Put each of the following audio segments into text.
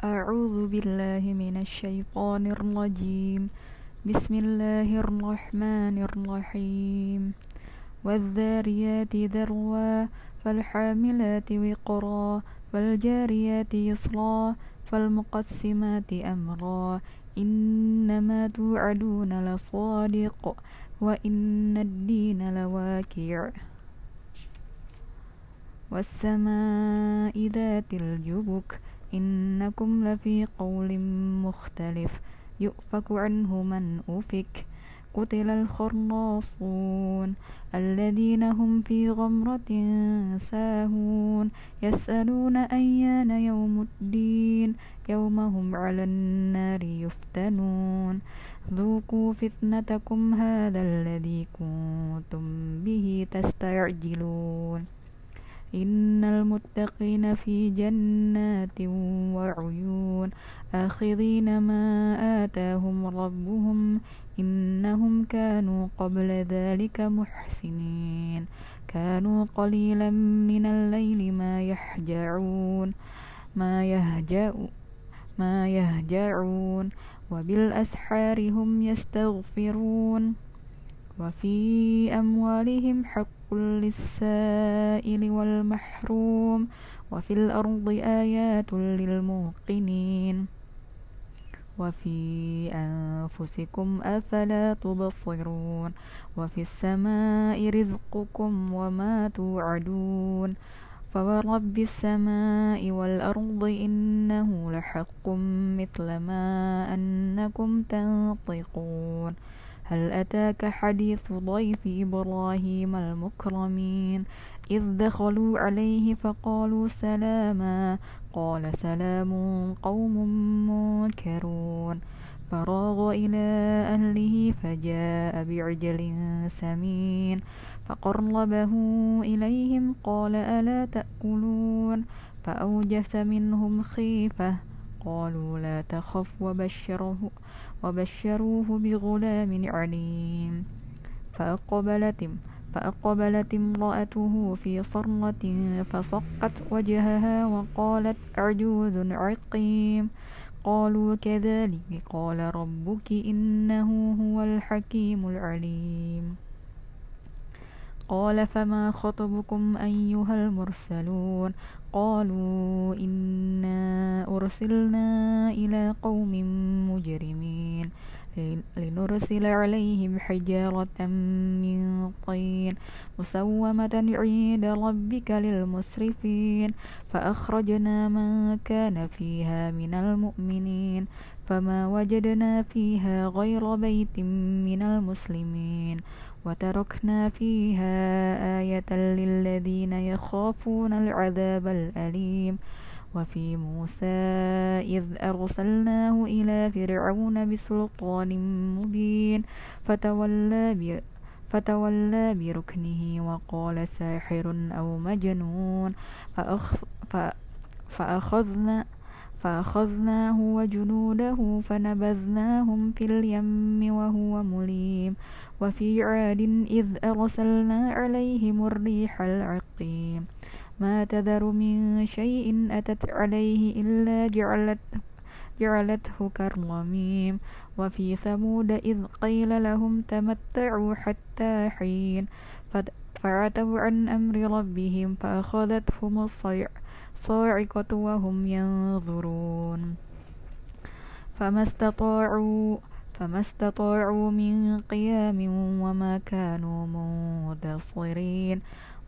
أعوذ بالله من الشيطان الرجيم. بسم الله الرحمن الرحيم. والذاريات ذروا فالحاملات وقرا فالجاريات يسرا فالمقسمات أمرا. إنما توعدون لصادق وإن الدين لواكع والسماء ذات الجبك إنكم لفي قول مختلف يؤفك عنه من أفك. قتل الخراصون الذين هم في غمرة ساهون يسألون أيان يوم الدين يوم هم على النار يفتنون. ذوقوا فتنتكم هذا الذي كنتم به تستعجلون. إن المتقين في جنات وعيون آخذين ما آتاهم ربهم إنهم كانوا قبل ذلك محسنين كانوا قليلا من الليل ما يحجعون ما يهجأ ما يهجعون وبالأسحار هم يستغفرون وفي أموالهم حق للسائل والمحروم وفي الأرض آيات للموقنين. وفي أنفسكم أفلا تبصرون وفي السماء رزقكم وما توعدون. فورب السماء والأرض إنه لحق مثل ما أنكم تنطقون. هل أتاك حديث ضيف إبراهيم المكرمين؟ إذ دخلوا عليه فقالوا سلاما. قال سلام قوم منكرون. فراغ إلى أهله فجاء بعجل سمين. فقربه إليهم قال ألا تأكلون؟ فأوجس منهم خيفة. قالوا لا تخف وبشره وبشروه بغلام عليم. فأقبلت فأقبلت امرأته في صرة فصقت وجهها وقالت عجوز عقيم. قالوا كذلك قال ربك إنه هو الحكيم العليم. قال فما خطبكم أيها المرسلون؟ قالوا إنا أرسلنا إلى قوم مجرمين. لنرسل عليهم حجارة من طين مسومة عند ربك للمسرفين. فأخرجنا من كان فيها من المؤمنين فما وجدنا فيها غير بيت من المسلمين. وتركنا فيها آية للذين يخافون العذاب الأليم. وفي موسى إذ أرسلناه إلى فرعون بسلطان مبين فتولى فتولى بركنه وقال ساحر أو مجنون فأخ فأخذنا فأخذناه وجنوده فنبذناهم في اليم وهو مليم. وفي عاد إذ أرسلنا عليهم الريح العقيم. ما تذر من شيء أتت عليه إلا جعلته جعلته كالرميم وفي ثمود إذ قيل لهم تمتعوا حتى حين فعتوا عن أمر ربهم فأخذتهم الصاعقة وهم ينظرون. فما استطاعوا فما استطاعوا من قيام وما كانوا منتصرين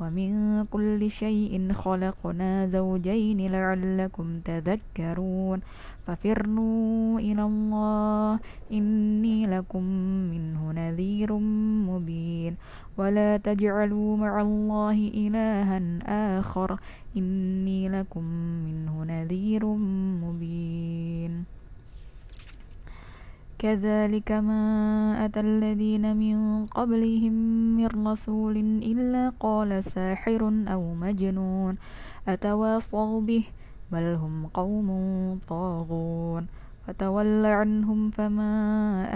ومن كل شيء خلقنا زوجين لعلكم تذكرون ففروا إلى الله إني لكم منه نذير مبين ولا تجعلوا مع الله إلها آخر إني لكم منه نذير مبين كذلك ما أتى الذين من قبلهم من رسول إلا قال ساحر أو مجنون أتواصوا به بل هم قوم طاغون فتول عنهم فما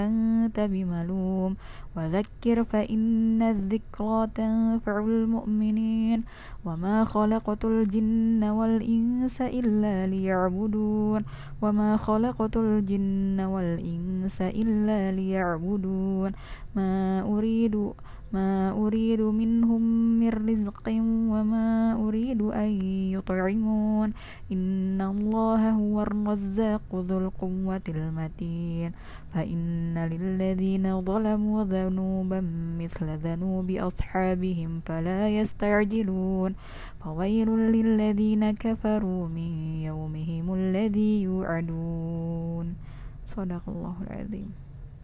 أنت بملوم. وذكر فإن الذكرى تنفع المؤمنين. وما خلقت الجن والإنس إلا ليعبدون. وما خلقت الجن والإنس إلا ليعبدون. ما أريد ما أريد منهم من رزق وما أريد أن يطعمون. إن الله هو الرزاق ذو القوة المتين. فإن للذين ظلموا ذنوبا مثل ذنوب أصحابهم فلا يستعجلون. فويل للذين كفروا من يومهم الذي يوعدون. صدق الله العظيم.